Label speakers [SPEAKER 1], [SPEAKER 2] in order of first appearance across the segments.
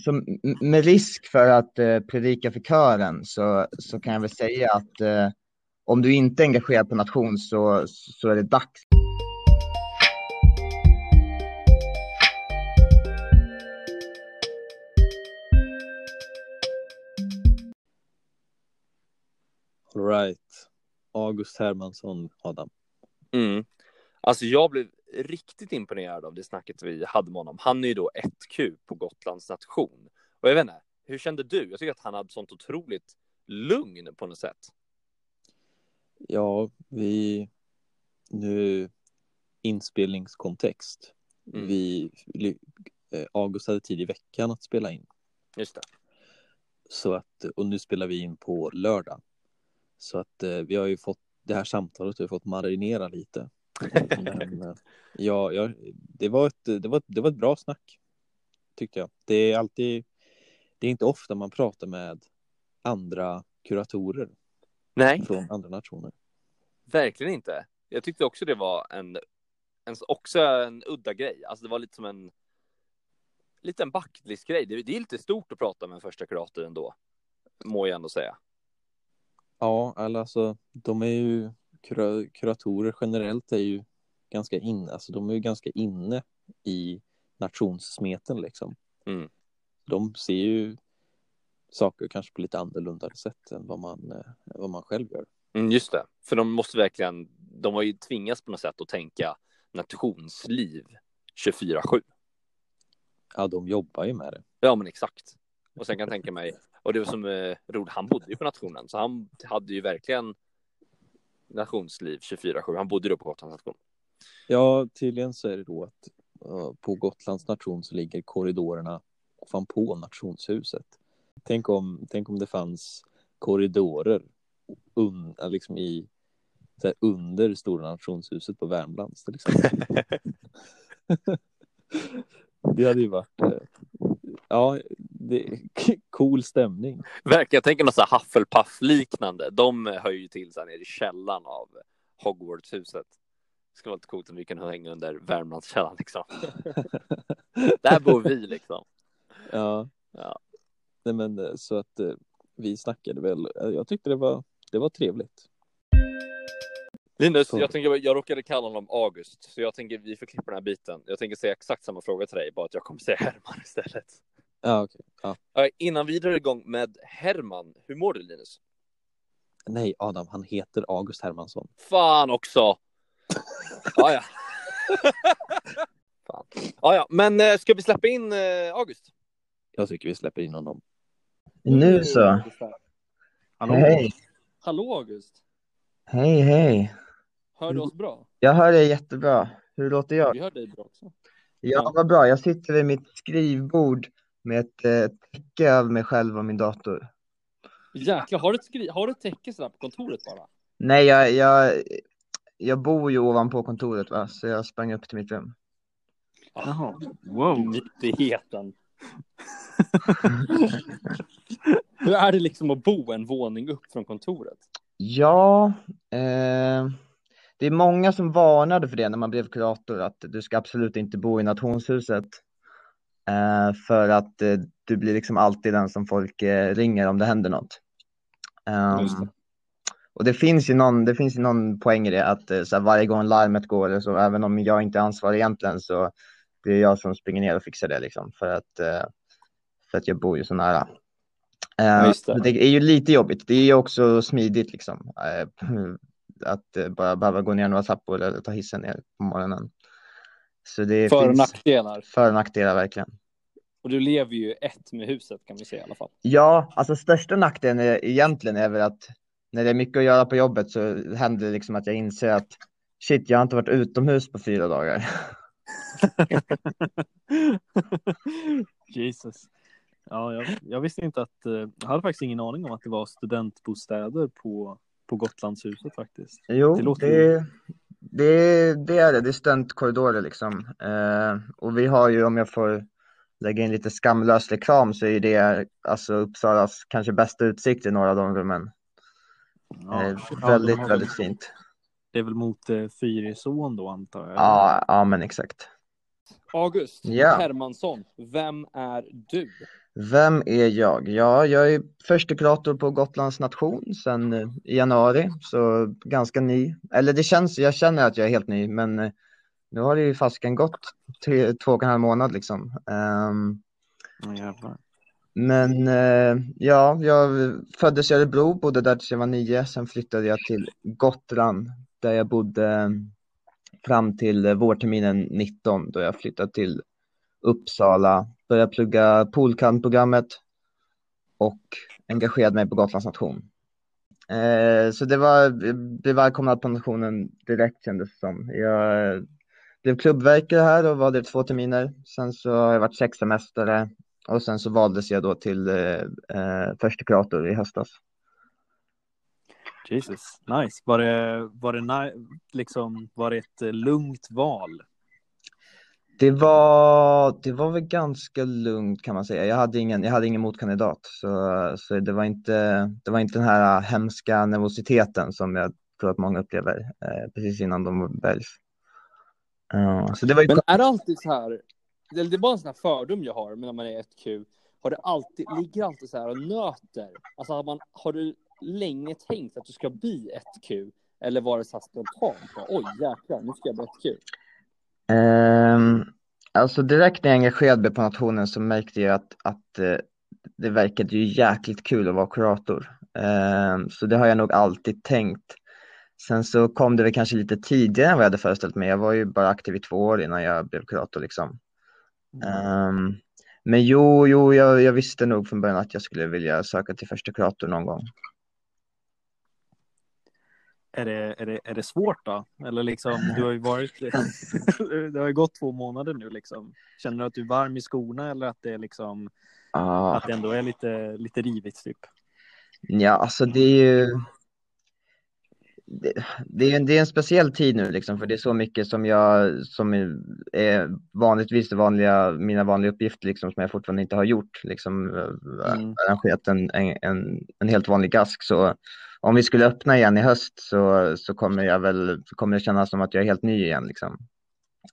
[SPEAKER 1] så med risk för att eh, predika för kören så, så kan jag väl säga att eh, om du inte är engagerad på nation så, så är det dags.
[SPEAKER 2] All right. August Hermansson, Adam.
[SPEAKER 3] Mm. Alltså jag blev riktigt imponerad av det snacket vi hade med honom. Han är ju då 1Q på Gotlands nation. Och jag vet inte, hur kände du? Jag tycker att han hade sånt otroligt lugn på något sätt.
[SPEAKER 2] Ja, vi... Nu inspelningskontext. Mm. Vi... Eh, August hade tid i veckan att spela in.
[SPEAKER 3] Just det.
[SPEAKER 2] Så att, och nu spelar vi in på lördag. Så att eh, vi har ju fått det här samtalet, vi har fått marinera lite. Men, ja, ja, det, var ett, det, var ett, det var ett bra snack, tyckte jag. Det är alltid, det är inte ofta man pratar med andra kuratorer
[SPEAKER 3] Nej.
[SPEAKER 2] från andra nationer.
[SPEAKER 3] Verkligen inte. Jag tyckte också det var en, en, också en udda grej. Alltså det var lite som en liten backlistgrej. Det, det är lite stort att prata med en första kurator ändå, må jag ändå säga.
[SPEAKER 2] Ja, alltså de är ju kura, kuratorer generellt är ju ganska inne, alltså de är ju ganska inne i nationssmeten liksom.
[SPEAKER 3] Mm.
[SPEAKER 2] De ser ju saker kanske på lite annorlunda sätt än vad man, eh, vad man själv gör.
[SPEAKER 3] Mm, just det, för de måste verkligen, de har ju tvingats på något sätt att tänka nationsliv 24-7.
[SPEAKER 2] Ja, de jobbar ju med det.
[SPEAKER 3] Ja, men exakt. Och sen kan jag tänka mig, och det var som eh, roligt, han bodde ju på nationen, så han hade ju verkligen nationsliv 24-7. Han bodde då på Gotlands nation.
[SPEAKER 2] Ja, tydligen så är det då att uh, på Gotlands nation så ligger korridorerna fan på nationshuset. Tänk om, tänk om det fanns korridorer un, liksom i, här, under Stora nationshuset på Värmlands till exempel. det hade ju varit, uh, ja, det, cool stämning.
[SPEAKER 3] Verkligen, jag tänker något så här Hufflepuff-liknande. De hör ju till så här nere i källan av Hogwarts-huset. Det skulle vara lite coolt om vi kunde hänga under Värmlandskällan liksom. Där bor vi liksom.
[SPEAKER 2] Ja.
[SPEAKER 3] ja.
[SPEAKER 2] Nej men eh, så att eh, vi snackade väl. Eh, jag tyckte det var, det var trevligt.
[SPEAKER 3] Linus, jag, tänker, jag råkade kalla honom August, så jag tänker vi får klippa den här biten. Jag tänker säga exakt samma fråga till dig, bara att jag kommer säga Herman istället.
[SPEAKER 2] Ja, okej. Okay. Ja.
[SPEAKER 3] Innan vi drar igång med Herman, hur mår du Linus?
[SPEAKER 2] Nej, Adam, han heter August Hermansson.
[SPEAKER 3] Fan också! ja, ja. Fan. Ja, ja, men äh, ska vi släppa in äh, August?
[SPEAKER 2] Jag tycker vi släpper in honom.
[SPEAKER 1] Nu så.
[SPEAKER 4] Hallå.
[SPEAKER 1] Hej.
[SPEAKER 4] Hallå August.
[SPEAKER 1] Hej, hej.
[SPEAKER 4] Hör du oss bra?
[SPEAKER 1] Jag hör dig jättebra. Hur låter jag?
[SPEAKER 4] Vi hör dig bra också.
[SPEAKER 1] Ja, vad bra. Jag sitter vid mitt skrivbord med ett eh, täcke över mig själv och min dator.
[SPEAKER 4] Jäklar, har du ett, skri- har du ett täcke sådär på kontoret bara?
[SPEAKER 1] Nej, jag, jag, jag bor ju ovanpå kontoret, va? så jag sprang upp till mitt rum.
[SPEAKER 4] Jaha, wow. Nyttigheten. Hur är det liksom att bo en våning upp från kontoret?
[SPEAKER 1] Ja, eh, det är många som varnade för det när man blev kurator, att du ska absolut inte bo i nationshuset. Eh, för att eh, du blir liksom alltid den som folk eh, ringer om det händer något. Um, och det finns ju någon, det finns ju någon poäng i det att så här, varje gång larmet går så, även om jag inte är ansvarig egentligen så det är jag som springer ner och fixar det liksom för att, för att jag bor ju så nära. Ja, det. det. är ju lite jobbigt. Det är ju också smidigt liksom. Att bara behöva gå ner några trappor eller ta hissen ner på morgonen. Så det
[SPEAKER 4] för och nackdelar.
[SPEAKER 1] För och nackdelar verkligen.
[SPEAKER 4] Och du lever ju ett med huset kan vi säga i alla fall.
[SPEAKER 1] Ja, alltså största nackdelen är, egentligen är väl att när det är mycket att göra på jobbet så händer det liksom att jag inser att shit, jag har inte varit utomhus på fyra dagar.
[SPEAKER 4] Jesus. Ja, jag, jag, visste inte att, eh, jag hade faktiskt ingen aning om att det var studentbostäder på, på Gotlandshuset faktiskt.
[SPEAKER 1] Jo, det, låter det, det, det är det. Det är studentkorridorer liksom. Eh, och vi har ju, om jag får lägga in lite skamlös reklam, så är det alltså Uppsalas kanske bästa utsikt i några av de rummen. Ja, eh, väldigt, ja, väldigt fint.
[SPEAKER 4] Det är väl mot eh, Fyrisån då antar jag?
[SPEAKER 1] Ja, ja, men exakt.
[SPEAKER 5] August
[SPEAKER 1] Ja.
[SPEAKER 5] Hermansson, vem är du?
[SPEAKER 1] Vem är jag? Ja, jag är förste kurator på Gotlands nation sedan eh, i januari, så ganska ny. Eller det känns, jag känner att jag är helt ny, men eh, nu har det ju fasken gått tre, två och en halv månad liksom. Ehm,
[SPEAKER 2] Ja, jävlar.
[SPEAKER 1] men eh, ja, jag föddes i Örebro, bodde där tills jag var nio, sen flyttade jag till Gotland där jag bodde fram till eh, vårterminen 19 då jag flyttade till Uppsala, började plugga poolcamp-programmet och engagerade mig på Gotlands nation. Eh, så det var, jag blev välkomnad på nationen direkt kändes det som. Jag eh, blev klubbverkare här och var det två terminer. Sen så har jag varit sex semestrar och sen så valdes jag då till eh, eh, första kurator i höstas.
[SPEAKER 2] Jesus, nice. Var det, var det, liksom, var det ett eh, lugnt val?
[SPEAKER 1] Det var, det var väl ganska lugnt kan man säga. Jag hade ingen, jag hade ingen motkandidat, så, så det var inte, det var inte den här hemska nervositeten som jag tror att många upplever eh, precis innan de väljs. Ja, så det var ju
[SPEAKER 5] Men är det alltid så här, eller det är bara en sån här fördom jag har när man är 1Q, har det alltid, ligger alltid så här och nöter? Alltså har, man, har du länge tänkt att du ska bli 1Q? Eller var det så här spontant? Oj jäklar, nu ska jag bli 1Q.
[SPEAKER 1] Ehm, alltså direkt när jag engagerade mig på nationen så märkte jag att, att eh, det verkade ju jäkligt kul att vara kurator. Ehm, så det har jag nog alltid tänkt. Sen så kom det väl kanske lite tidigare än vad jag hade föreställt mig. Jag var ju bara aktiv i två år innan jag blev kurator liksom. Ehm, men jo, jo, jag, jag visste nog från början att jag skulle vilja söka till första kurator någon gång.
[SPEAKER 2] Är det, är, det, är det svårt då? Eller liksom, du har ju varit, det har ju gått två månader nu liksom. Känner du att du är varm i skorna eller att det är liksom,
[SPEAKER 1] Ja.
[SPEAKER 2] att det ändå är lite, lite rivigt typ?
[SPEAKER 1] Ja, alltså det är ju det, det, är en, det är en speciell tid nu liksom, för det är så mycket som jag, som är vanligtvis det vanliga, mina vanliga uppgifter liksom, som jag fortfarande inte har gjort, liksom
[SPEAKER 2] Mm.
[SPEAKER 1] arrangerat en, en, en, helt vanlig gask. Så om vi skulle öppna igen i höst så, så kommer jag väl, kommer det kännas som att jag är helt ny igen liksom.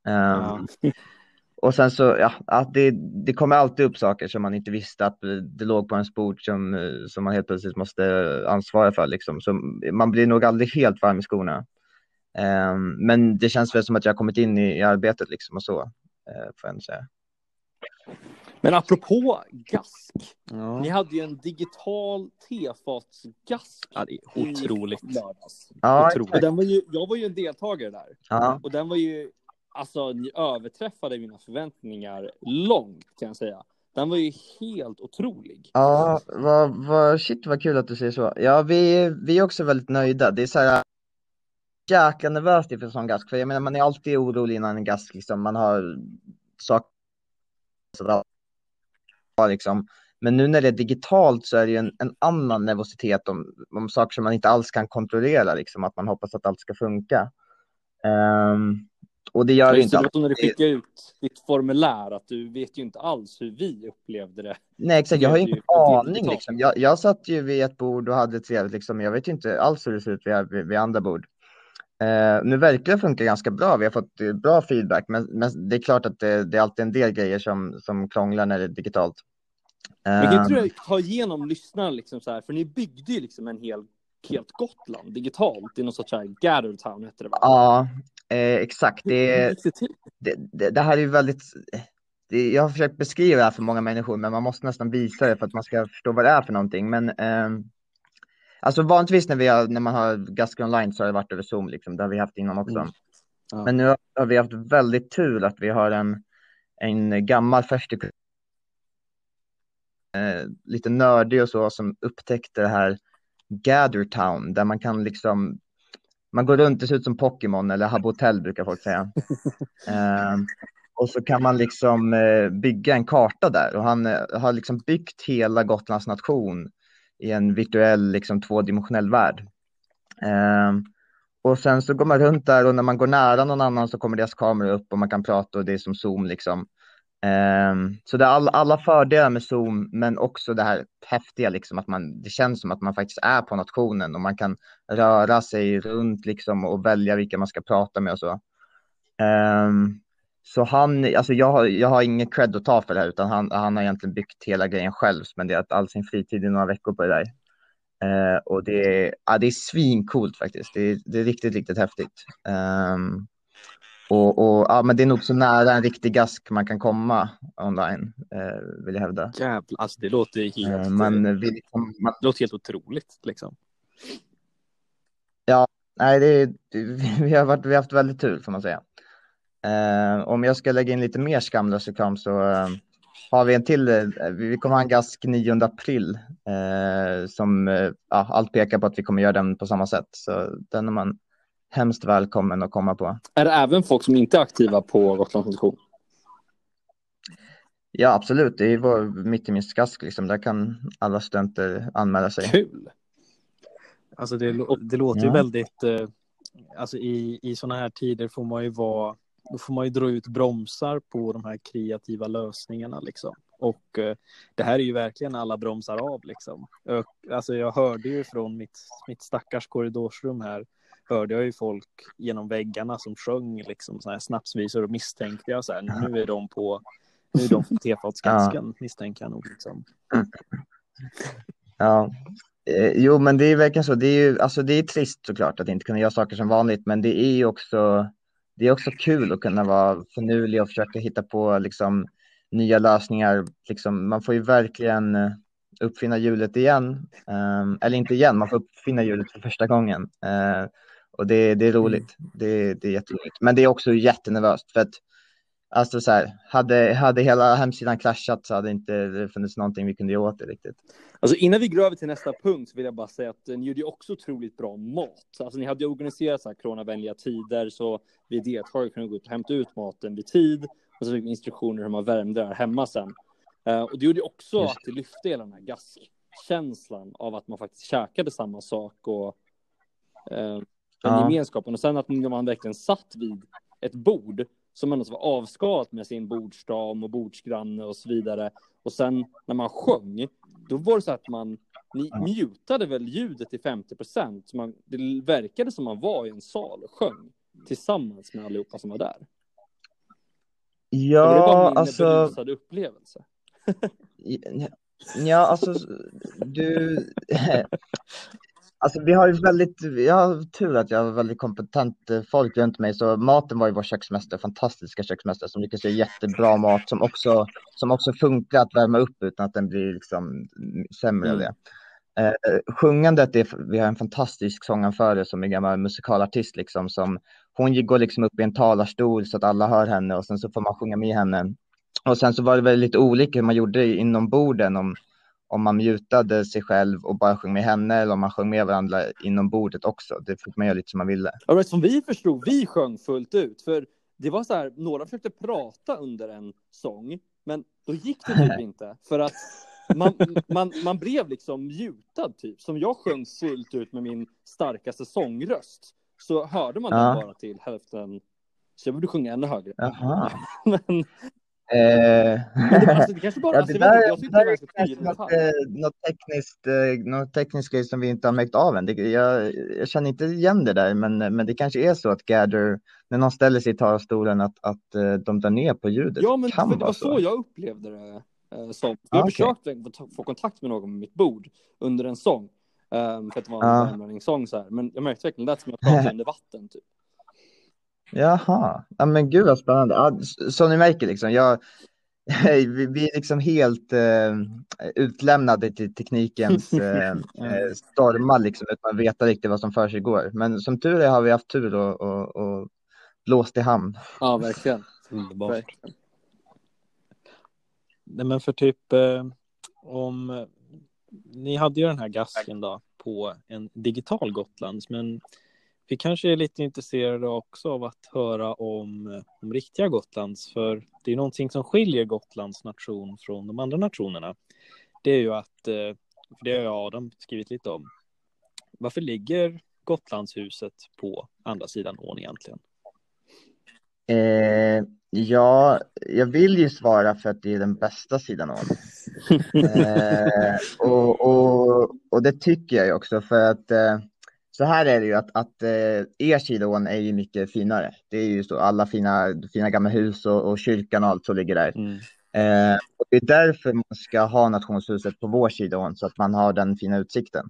[SPEAKER 1] Ehm,
[SPEAKER 2] Ja.
[SPEAKER 1] och sen så, ja, att det, det kommer alltid upp saker som man inte visste att det låg på ens bord som, som man helt plötsligt måste ansvara för. Liksom. Så man blir nog aldrig helt varm i skorna. Ehm, men det känns väl som att jag har kommit in i, i arbetet liksom och så, eh, får jag säga.
[SPEAKER 5] Men apropå gask,
[SPEAKER 2] Ja.
[SPEAKER 5] ni hade ju en digital tefatsgask
[SPEAKER 2] ja, det är
[SPEAKER 5] i
[SPEAKER 2] otroligt.
[SPEAKER 5] lördags.
[SPEAKER 1] Ja,
[SPEAKER 2] Otroligt.
[SPEAKER 5] Och den var ju, jag var ju en deltagare där.
[SPEAKER 1] ja,
[SPEAKER 5] Och den var ju, alltså ni överträffade mina förväntningar långt kan jag säga. Den var ju helt otrolig.
[SPEAKER 1] ja vad, vad, shit vad kul att du säger så. Ja, vi, vi är också väldigt nöjda. Det är så här jäkla nervöst inför en sån gask, för jag menar man är alltid orolig innan en gask, liksom. man har saker sådär, liksom. Men nu när det är digitalt så är det ju en, en annan nervositet om, om saker som man inte alls kan kontrollera, liksom, att man hoppas att allt ska funka. Um, och det gör
[SPEAKER 5] Just
[SPEAKER 1] inte alltid.
[SPEAKER 5] när du skickar ut ditt formulär att du vet ju inte alls hur vi upplevde det.
[SPEAKER 1] Nej exakt, jag har ju ingen aning liksom. Jag, jag satt ju vid ett bord och hade trevligt liksom. Jag vet ju inte alls hur det ser ut vid, vid, vid andra bord. Eh, nu verkar det funka ganska bra. Vi har fått eh, bra feedback, men, men det är klart att det, det är alltid en del grejer som, som krånglar när det är digitalt.
[SPEAKER 5] Men kan inte du ta igenom lyssnarna liksom så här, för ni byggde ju liksom en hel, helt Gotland digitalt i någon sorts här Gathertown hette det va?
[SPEAKER 1] ja, eh, exakt. Det,
[SPEAKER 5] det
[SPEAKER 1] det, det, här är ju väldigt, det, jag har försökt beskriva det här för många människor, men man måste nästan visa det för att man ska förstå vad det är för någonting. Men ehm, alltså vanligtvis när, vi har, när man har Gasker online så har det varit över Zoom, liksom. det har vi haft innan också.
[SPEAKER 2] Mm. Ja.
[SPEAKER 1] Men nu har- vi haft väldigt tur att vi har en, en gammal förste eh, lite nördig och så som upptäckte det här Gathertown där man kan liksom man går runt, det ser ut som Pokémon eller Habbo Hotel brukar folk säga. Eh, och så kan man liksom eh, bygga en karta där och han eh, har liksom byggt hela Gotlands nation i en virtuell liksom tvådimensionell värld. Eh, och sen så går man runt där och när man går nära någon annan så kommer deras kamera upp och man kan prata och det är som Zoom liksom. Um, så det är all, alla fördelar med Zoom, men också det här häftiga liksom att man, det känns som att man faktiskt är på nationen och man kan röra sig runt liksom och välja vilka man ska prata med och så. Um, så han, alltså jag har, jag har ingen cred att ta för det här utan han, han har egentligen byggt hela grejen själv, spenderat all sin fritid i några veckor på det där. Uh, och det är, ja, det är svincoolt faktiskt. Det är, det är riktigt, riktigt häftigt. Um, och, och ja, men det är nog så nära en riktig gask man kan komma online, eh, vill jag hävda.
[SPEAKER 2] Jävlar, alltså det låter helt,
[SPEAKER 1] Eh, man, vi, liksom, man,
[SPEAKER 2] det låter helt otroligt liksom.
[SPEAKER 1] nej, det, vi, har varit, vi har haft väldigt tur får man säga. Eh, om jag ska lägga in lite mer skamlös reklam så eh, har vi en till. eh, vi kommer ha en gask 9 april eh, som eh, ja, allt pekar på att vi kommer göra den på samma sätt. Så den är man hemskt välkommen att komma på.
[SPEAKER 3] Är det även folk som inte är aktiva på Gotlands Motion?
[SPEAKER 1] Ja, absolut. Det är vår mitt i min gask liksom. Där kan alla studenter anmäla sig.
[SPEAKER 3] Kul!
[SPEAKER 2] Alltså det, det låter ju
[SPEAKER 1] Ja.
[SPEAKER 2] väldigt, eh, alltså i, i sådana här tider får man ju vara, då får man ju dra ut bromsar på de här kreativa lösningarna liksom. Och eh, det här är ju verkligen alla bromsar av liksom. Alltså jag hörde ju från mitt, mitt stackars korridorsrum här, hörde jag ju folk genom väggarna som sjöng liksom så här snapsvisor och misstänkte jag så här, nu är de på, nu är de på tefatsgasken misstänker jag nog liksom.
[SPEAKER 1] Ja, eh, jo, men det är verkligen så. Det är ju, alltså det är trist såklart att inte kunna göra saker som vanligt, men det är ju också, det är också kul att kunna vara finurlig och försöka hitta på liksom nya lösningar. Liksom, man får ju verkligen eh, uppfinna hjulet igen, Ehm, eller inte igen, man får uppfinna hjulet för första gången. Eh, och det, det är roligt. Det, det är jätteroligt, men det är också jättenervöst för att Alltså så här, hade, hade hela hemsidan kraschat så hade inte det funnits någonting vi kunde göra åt det riktigt.
[SPEAKER 3] Alltså innan vi går över till nästa punkt vill jag bara säga att ni gjorde också otroligt bra mat. Alltså ni hade ju organiserat så här coronavänliga tider så vi deltagare kunde gå ut och hämta ut maten vid tid och så fick vi instruktioner hur man värmde det här hemma sen. Eh, och det gjorde också
[SPEAKER 1] Just
[SPEAKER 3] att det lyfte hela den här gaskkänslan av att man faktiskt käkade samma sak och eh, den
[SPEAKER 1] Ja.
[SPEAKER 3] gemenskapen. Och sen att man verkligen satt vid ett bord som ändå var avskalat med sin bordsdam och bordsgranne och så vidare. Och sen när man sjöng, då var det så att man ni
[SPEAKER 1] Ja.
[SPEAKER 3] mutade väl ljudet till 50 procent. Det verkade som man var i en sal och sjöng tillsammans med allihopa som var där. Var det
[SPEAKER 1] Ja,
[SPEAKER 3] min
[SPEAKER 1] alltså,
[SPEAKER 3] upplevelse?
[SPEAKER 1] ja, alltså du, alltså vi har ju väldigt, jag har tur att jag har väldigt kompetent eh, folk runt mig, så maten var ju vår köksmästare, fantastiska köksmästare som lyckas göra jättebra mat som också, som också funkar att värma upp utan att den blir liksom sämre av
[SPEAKER 3] Mm.
[SPEAKER 1] det. Eh, sjungandet, är, vi har en fantastisk sånganförare som är gammal musikalartist liksom, som hon går liksom upp i en talarstol så att alla hör henne och sen så får man sjunga med henne. Och sen så var det väl lite olika hur man gjorde inom borden, om, om man mutade sig själv och bara sjöng med henne eller om man sjöng med varandra inom bordet också. Det fick man göra lite som man ville.
[SPEAKER 3] Men som vi förstod, vi sjöng fullt ut. För det var så här, några försökte prata under en sång, men då gick det typ inte. För att man, man, man blev liksom mutad typ. Som jag sjöng fullt ut med min starkaste sångröst, så hörde man
[SPEAKER 1] Ja.
[SPEAKER 3] den bara till hälften. Så jag borde sjunga ännu högre.
[SPEAKER 1] Jaha.
[SPEAKER 3] Men,
[SPEAKER 1] Eh,
[SPEAKER 3] men det, alltså, det kanske bara...
[SPEAKER 1] ja,
[SPEAKER 3] alltså,
[SPEAKER 1] det
[SPEAKER 3] inte,
[SPEAKER 1] där,
[SPEAKER 3] jag
[SPEAKER 1] det där
[SPEAKER 3] det
[SPEAKER 1] är kanske något, eh, något tekniskt, eh, något tekniskt grej som vi inte har märkt av än. Det, jag, jag känner inte igen det där, men, men det kanske är så att Gather, när någon ställer sig i talarstolen, att, att eh, de drar ner på ljudet.
[SPEAKER 3] Ja, men
[SPEAKER 1] kan
[SPEAKER 3] för det var så jag upplevde det. Eh, som.
[SPEAKER 1] Ah,
[SPEAKER 3] Jag
[SPEAKER 1] okej.
[SPEAKER 3] försökte få, ta- få kontakt med någon med mitt bord under en sång. Um, för att det var en värmlänningssång så här. Men jag märkte verkligen, det som jag pratade under vatten typ.
[SPEAKER 1] Jaha, ja, men gud vad spännande. Ja, som ni märker, liksom, jag, vi, vi är liksom helt eh, utlämnade till teknikens eh, eh, stormar liksom, utan att veta riktigt vad som för sig går. Men som tur är har vi haft tur och, och, och blåst i hamn.
[SPEAKER 3] Ja, verkligen.
[SPEAKER 2] Underbart.
[SPEAKER 3] verkligen.
[SPEAKER 2] Nej, men för typ eh, om ni hade ju den här gasken då på en digital Gotlands, men vi kanske är lite intresserade också av att höra om, om riktiga Gotlands, för det är någonting som skiljer Gotlands nation från de andra nationerna. Det är ju att, eh, för det har jag Adam skrivit lite om, varför ligger Gotlandshuset på andra sidan ån egentligen?
[SPEAKER 1] Eh, ja, jag vill ju svara för att det är den bästa sidan av eh, och, och, och det tycker jag ju också för att eh, så här är det ju att, att eh, er sidoån är ju mycket finare. Det är ju så alla fina, fina gamla hus och, och kyrkan och allt som ligger där.
[SPEAKER 2] Mm.
[SPEAKER 1] Eh, och det är därför man ska ha nationshuset på vår sidoån så att man har den fina utsikten.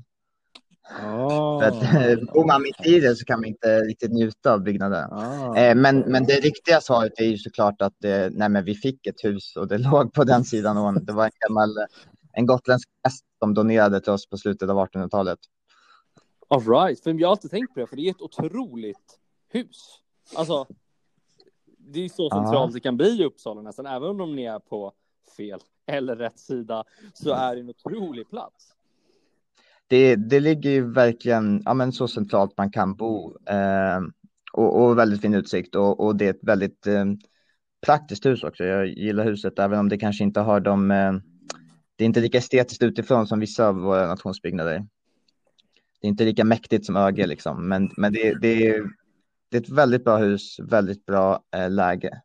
[SPEAKER 2] Ah,
[SPEAKER 1] För att eh, bor man mitt i det så kan man inte riktigt njuta av byggnaden.
[SPEAKER 2] ah.
[SPEAKER 1] Eh, men, men det riktiga svaret är ju såklart att eh, nej, men vi fick ett hus och det låg på den sidan ån. Det var en gammal en gotländsk präst som donerade till oss på slutet av 1800-talet.
[SPEAKER 3] All right, för jag har alltid tänkt på det, för det är ett otroligt hus. Alltså, det är så centralt det kan bli i Uppsala nästan, även om ni är på fel eller rätt sida, så är det en otrolig plats.
[SPEAKER 1] Det, det ligger ju verkligen ja, men så centralt man kan bo eh, och, och väldigt fin utsikt och, och det är ett väldigt eh, praktiskt hus också. Jag gillar huset även om det kanske inte har de eh, det är inte lika estetiskt utifrån som vissa av våra nationsbyggnader. Det är inte lika mäktigt som Öge liksom, men, men det, det, är, det är ett väldigt bra hus, väldigt bra eh, läge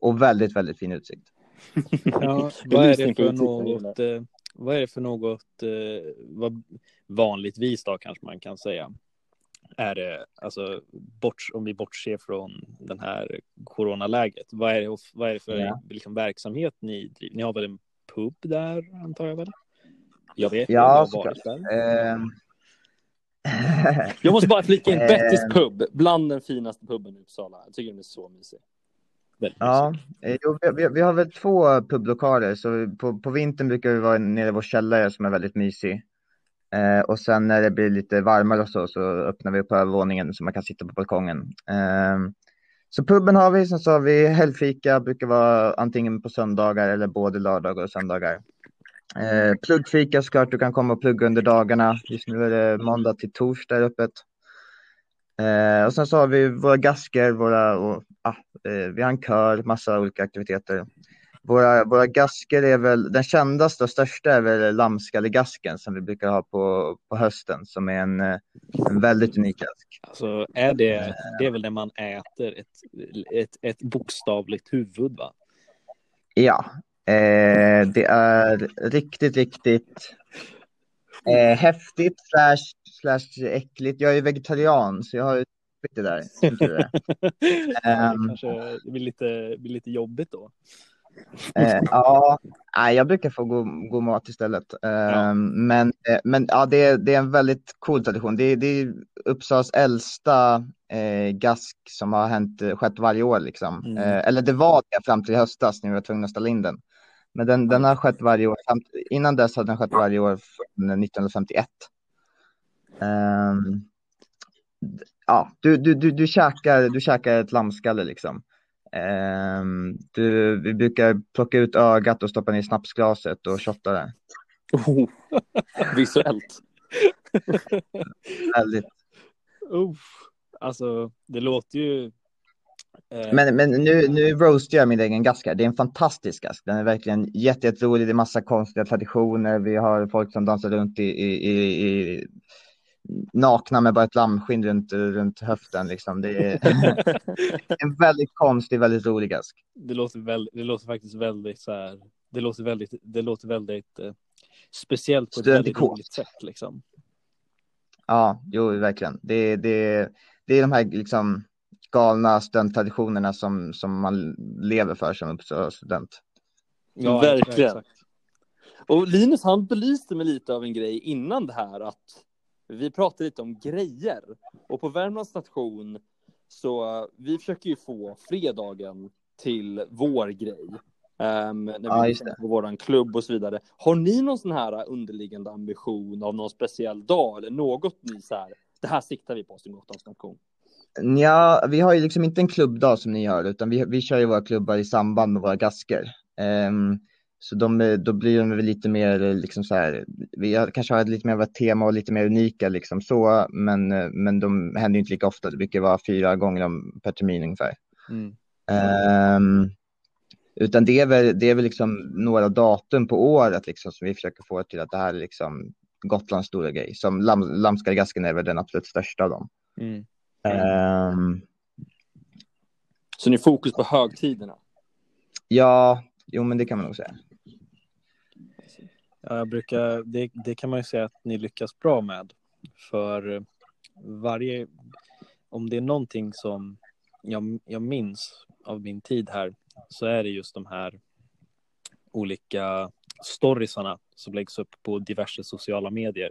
[SPEAKER 1] och väldigt, väldigt fin utsikt.
[SPEAKER 2] Ja,
[SPEAKER 3] Jag
[SPEAKER 2] vad är det för något, eh, vad är det för något, eh, vad vanligtvis då kanske man kan säga, är det, alltså bort, om vi bortser från den här coronaläget, vad är det, vad är det för
[SPEAKER 1] Ja.
[SPEAKER 2] liksom, verksamhet ni driver? Ni har väl en pub där antar jag väl? Jag vet
[SPEAKER 1] Ja,
[SPEAKER 2] jag har varit där.
[SPEAKER 1] Eh,
[SPEAKER 3] Jag måste bara flika in
[SPEAKER 1] Eh.
[SPEAKER 3] Bettys pub, bland den finaste puben i Uppsala. Jag tycker den är så mysig.
[SPEAKER 2] Väldigt
[SPEAKER 1] Ja, eh, jo, vi, vi, har väl två publikaler, så på, på vintern brukar vi vara nere i vår källare som är väldigt mysig. Eh, och sen när det blir lite varmare och så, så öppnar vi upp övervåningen så man kan sitta på balkongen. Eh, så puben har vi, sen så har vi helgfika, brukar vara antingen på söndagar eller både lördagar och söndagar. Eh, pluggfika såklart, du kan komma och plugga under dagarna. Just nu är det måndag till torsdag öppet. Eh, och sen så har vi våra gasker, våra, och, ah, eh, vi har en kör, massa olika aktiviteter. Våra, våra gasker är väl, den kändaste och största är väl lammskallegasken som vi brukar ha på, på hösten som är en, eh, en väldigt unik gask.
[SPEAKER 2] Alltså är det, det är väl det man äter, ett, ett, ett bokstavligt huvud va?
[SPEAKER 1] Ja, eh, det är riktigt, riktigt eh, häftigt slash, slash äckligt. Jag är vegetarian så jag har ju det där. är.
[SPEAKER 2] det
[SPEAKER 1] Ehm.
[SPEAKER 2] kanske blir lite, blir lite jobbigt då.
[SPEAKER 1] Eh, ja, jag brukar få god, god mat istället. Eh,
[SPEAKER 2] Ja.
[SPEAKER 1] Men, men ja, det, är, det är en väldigt cool tradition. Det, är- det är Uppsalas äldsta eh, gask som har hänt, eh, skett varje år. Liksom.
[SPEAKER 2] Mm.
[SPEAKER 1] Eh, eller det var det fram till höstas när vi var tvungna att ställa in den. Men den, den har skett varje år. Innan dess hade den skett varje år från 1951. Ehm, d- ja, du, du, du, du, käkar, du käkar ett lammskalle liksom. Ehm, du, vi brukar plocka ut ögat och stoppa ner i snapsglaset och shotta det.
[SPEAKER 3] Oh. Visuellt.
[SPEAKER 1] Väldigt.
[SPEAKER 2] Uff. Alltså det låter ju. Eh,
[SPEAKER 1] Men, men nu, nu roastar jag min egen gask här. Det är en fantastisk gask. Den är verkligen jätte, jätterolig. Det är massa konstiga traditioner. Vi har folk som dansar runt i, i, i, i nakna med bara ett lammskinn runt, runt höften. Liksom. Det är en väldigt konstig, väldigt rolig gask.
[SPEAKER 2] det låter väl, det låter faktiskt väldigt så här. Det låter väldigt, det låter väldigt eh, speciellt på ett väldigt roligt sätt liksom.
[SPEAKER 1] Ja, jo, verkligen. Det, det, det är de här liksom galna studenttraditionerna som, som man lever för som Uppsala student.
[SPEAKER 2] Ja,
[SPEAKER 3] Verkligen.
[SPEAKER 2] exakt.
[SPEAKER 3] Och Linus han belyste mig lite av en grej innan det här att vi pratade lite om grejer och på Värmlands station så vi försöker ju få fredagen till vår grej. Um, när
[SPEAKER 1] Ja,
[SPEAKER 3] vi bestämmer på våran klubb och så vidare. Har ni någon sån här underliggande ambition av någon speciell dag eller något ni så här, det här siktar vi på som Gotlands nation?
[SPEAKER 1] Ja, vi har ju liksom inte en klubbdag som ni har, utan vi, vi kör ju våra klubbar i samband med våra gasker. Ehm, så de, då blir de väl lite mer liksom så här, vi kanske har lite mer av ett tema och lite mer unika liksom så, men, men de händer ju inte lika ofta. Det brukar vara fyra gånger om per termin ungefär.
[SPEAKER 2] Mm.
[SPEAKER 1] Ehm, utan det är väl, det är väl liksom några datum på året liksom som vi försöker få till att det här är liksom Gotlands stora grej. Som lam, Lammskallegasken är väl den absolut största av dem.
[SPEAKER 2] Mm.
[SPEAKER 1] Ehm,
[SPEAKER 3] Så ni fokus på högtiderna?
[SPEAKER 1] ja, jo men det kan man nog säga.
[SPEAKER 2] Ja, jag brukar, det, det kan man ju säga att ni lyckas bra med. För varje, om det är någonting som jag, jag minns av min tid här så är det just de här olika storiesarna som läggs upp på diverse sociala medier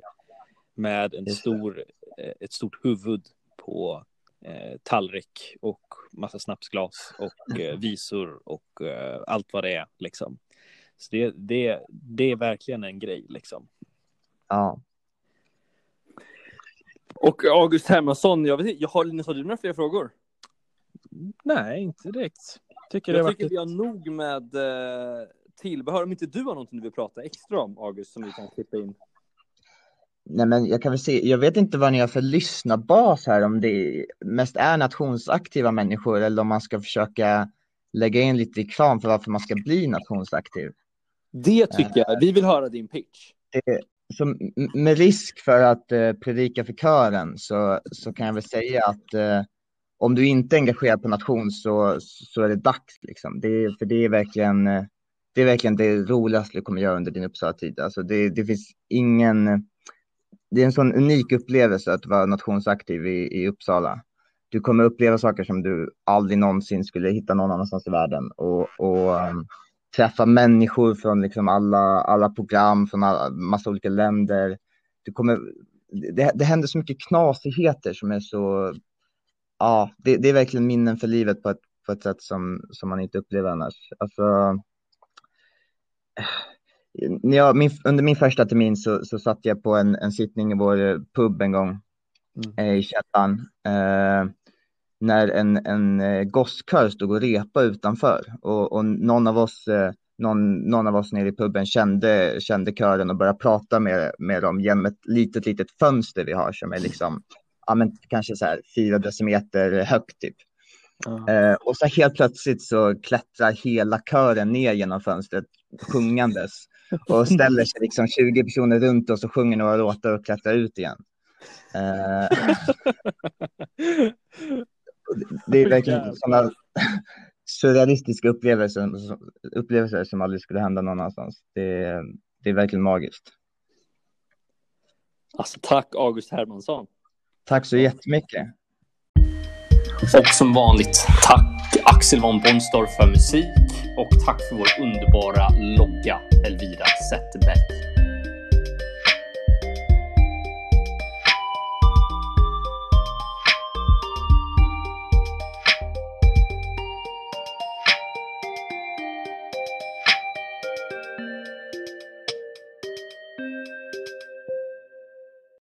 [SPEAKER 2] med en stor, eh, ett stort huvud på eh, tallrik och massa snapsglas och eh, visor och eh, allt vad det är liksom. Så det, det, det är verkligen en grej liksom.
[SPEAKER 1] Ja.
[SPEAKER 3] Och August Hermansson, jag vet inte, jag har Linus, har du några fler frågor?
[SPEAKER 2] Nej, inte direkt. Tycker
[SPEAKER 3] Jag
[SPEAKER 2] det
[SPEAKER 3] tycker vi har nog med eh, tillbehör. Om inte du har någonting du vill prata extra om, August, som vi kan klippa in.
[SPEAKER 1] Nej men jag kan väl se, jag vet inte vad ni har för lyssnarbas här, om det mest är nationsaktiva människor eller om man ska försöka lägga in lite reklam för varför man ska bli nationsaktiv.
[SPEAKER 3] Det tycker jag. Vi vill höra din pitch.
[SPEAKER 1] Det, så med risk för att eh, predika för kören så, så kan jag väl säga att eh, om du inte är engagerad på nation så, så är det dags liksom. Det, för det är verkligen eh, det är verkligen det roligaste du kommer göra under din Uppsala-tid. Alltså det, det finns ingen, det är en sån unik upplevelse att vara nationsaktiv i, i Uppsala. Du kommer uppleva saker som du aldrig någonsin skulle hitta någon annanstans i världen och, och um, träffa människor från liksom alla, alla program, från alla, massa olika länder. Du kommer, det, det händer så mycket knasigheter som är så, ja, det, det är verkligen minnen för livet på ett, på ett sätt som, som man inte upplever annars. Alltså, jag, min, under min första termin så, så satt jag på en, en sittning i vår pub en gång eh, i källaren. Eh, när en, en eh, gosskör stod och repa utanför och, och någon av oss eh, någon, någon av oss nere i puben kände, kände kören och började prata med, med dem genom ett litet, litet fönster vi har som är liksom, ja men kanske så här fyra decimeter högt typ.
[SPEAKER 2] Ja.
[SPEAKER 1] Eh, och så helt plötsligt så klättrar hela kören ner genom fönstret sjungandes och ställer sig liksom 20 personer runt oss och sjunger några låtar och klättrar ut igen. Eh, det är verkligen sådana surrealistiska upplevelser, upplevelser som aldrig skulle hända någon annanstans. Det, är- det är verkligen magiskt.
[SPEAKER 3] Alltså tack August Hermansson.
[SPEAKER 1] Tack så jättemycket.
[SPEAKER 6] Och som vanligt, tack Axel von Bonstorff för musik och tack för vår underbara logga Elvira Zetterberg.